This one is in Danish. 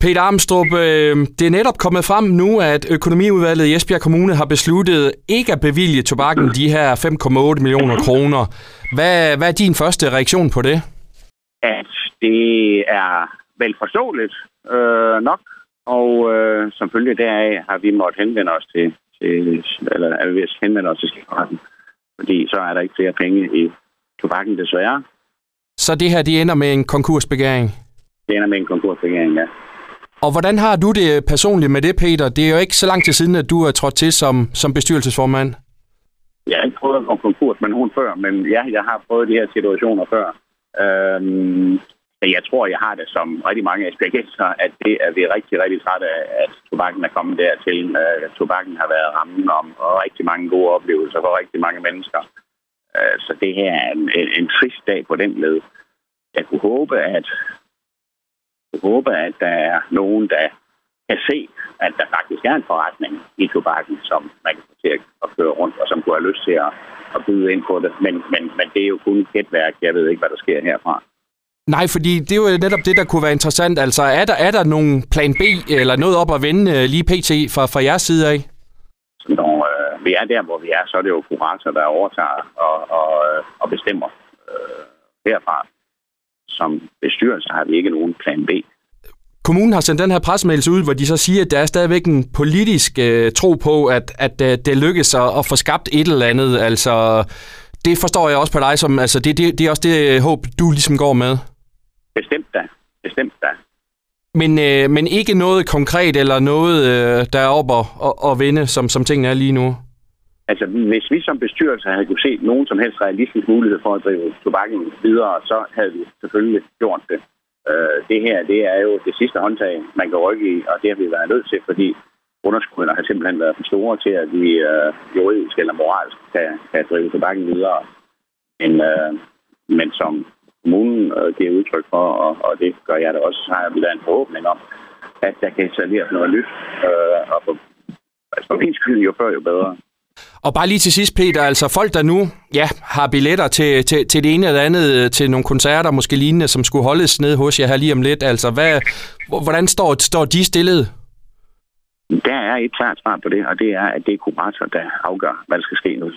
Peter Armstrong, øh, det er netop kommet frem nu, at økonomiudvalget i Esbjerg Kommune har besluttet ikke at bevilge tobakken de her 5,8 millioner kroner. Hvad, hvad er din første reaktion på det? At det er vel forståeligt øh, nok, og øh, som følge deraf har vi måttet henvende os til, til eller er vi henvende os til skatteretten, fordi så er der ikke flere penge i tobakken desværre. Så det her, det ender med en konkursbegæring? Det ender med en konkursbegæring, ja. Og hvordan har du det personligt med det, Peter? Det er jo ikke så lang tid siden, at du er trådt til som, som bestyrelsesformand. Jeg har ikke prøvet at komme konkurs med nogen før, men ja, jeg har prøvet de her situationer før. Øhm, jeg tror, jeg har det som rigtig mange aspergenser, at det er vi rigtig, rigtig trætte af, at tobakken er kommet dertil. at tobakken har været rammen om og rigtig mange gode oplevelser for rigtig mange mennesker. Øh, så det her er en, en, en trist dag på den led. Jeg kunne håbe, at håbe, at der er nogen, der kan se, at der faktisk er en forretning i tobakken, som man kan få til at køre rundt, og som kunne have lyst til at, at byde ind på det. Men, men, men det er jo kun et værk. Jeg ved ikke, hvad der sker herfra. Nej, fordi det er jo netop det, der kunne være interessant. Altså, er der, er der nogen plan B eller noget op at vende øh, lige pt. fra, fra jeres side af? Når øh, vi er der, hvor vi er, så er det jo kurator, der overtager og, og, øh, og bestemmer øh, herfra. Som bestyrelse har vi ikke nogen plan B. Kommunen har sendt den her pressemeddelelse ud, hvor de så siger, at der er stadigvæk en politisk øh, tro på, at, at øh, det lykkes at, at få skabt et eller andet. Altså, det forstår jeg også på dig som, altså, det, det, det er også det øh, håb, du ligesom går med. Bestemt da. Bestemt da. Men, øh, men ikke noget konkret eller noget, øh, der er op at, at, at vinde, som, som tingene er lige nu? Altså, hvis vi som bestyrelse havde kunne se nogen som helst realistisk mulighed for at drive tobakken videre, så havde vi selvfølgelig gjort det. Øh, det her, det er jo det sidste håndtag, man kan rykke i, og det har vi været nødt til, fordi underskuddene har simpelthen været for store til, at vi øh, juridisk eller moralsk kan, kan drive tobakken videre. Men, øh, men som kommunen øh, giver udtryk for, og, og det gør jeg da også, så har vi da en forhåbning om, at der kan installeres noget nyt. Øh, og for, altså for min skyld, jo før, jo bedre. Og bare lige til sidst, Peter, altså folk, der nu ja, har billetter til, til, til det ene eller andet, øh, til nogle koncerter, måske lignende, som skulle holdes ned hos jer her lige om lidt, altså hvad, hvordan står, står de stillet? Der er et klart svar på det, og det er, at det er kurator, der afgør, hvad der skal ske nu.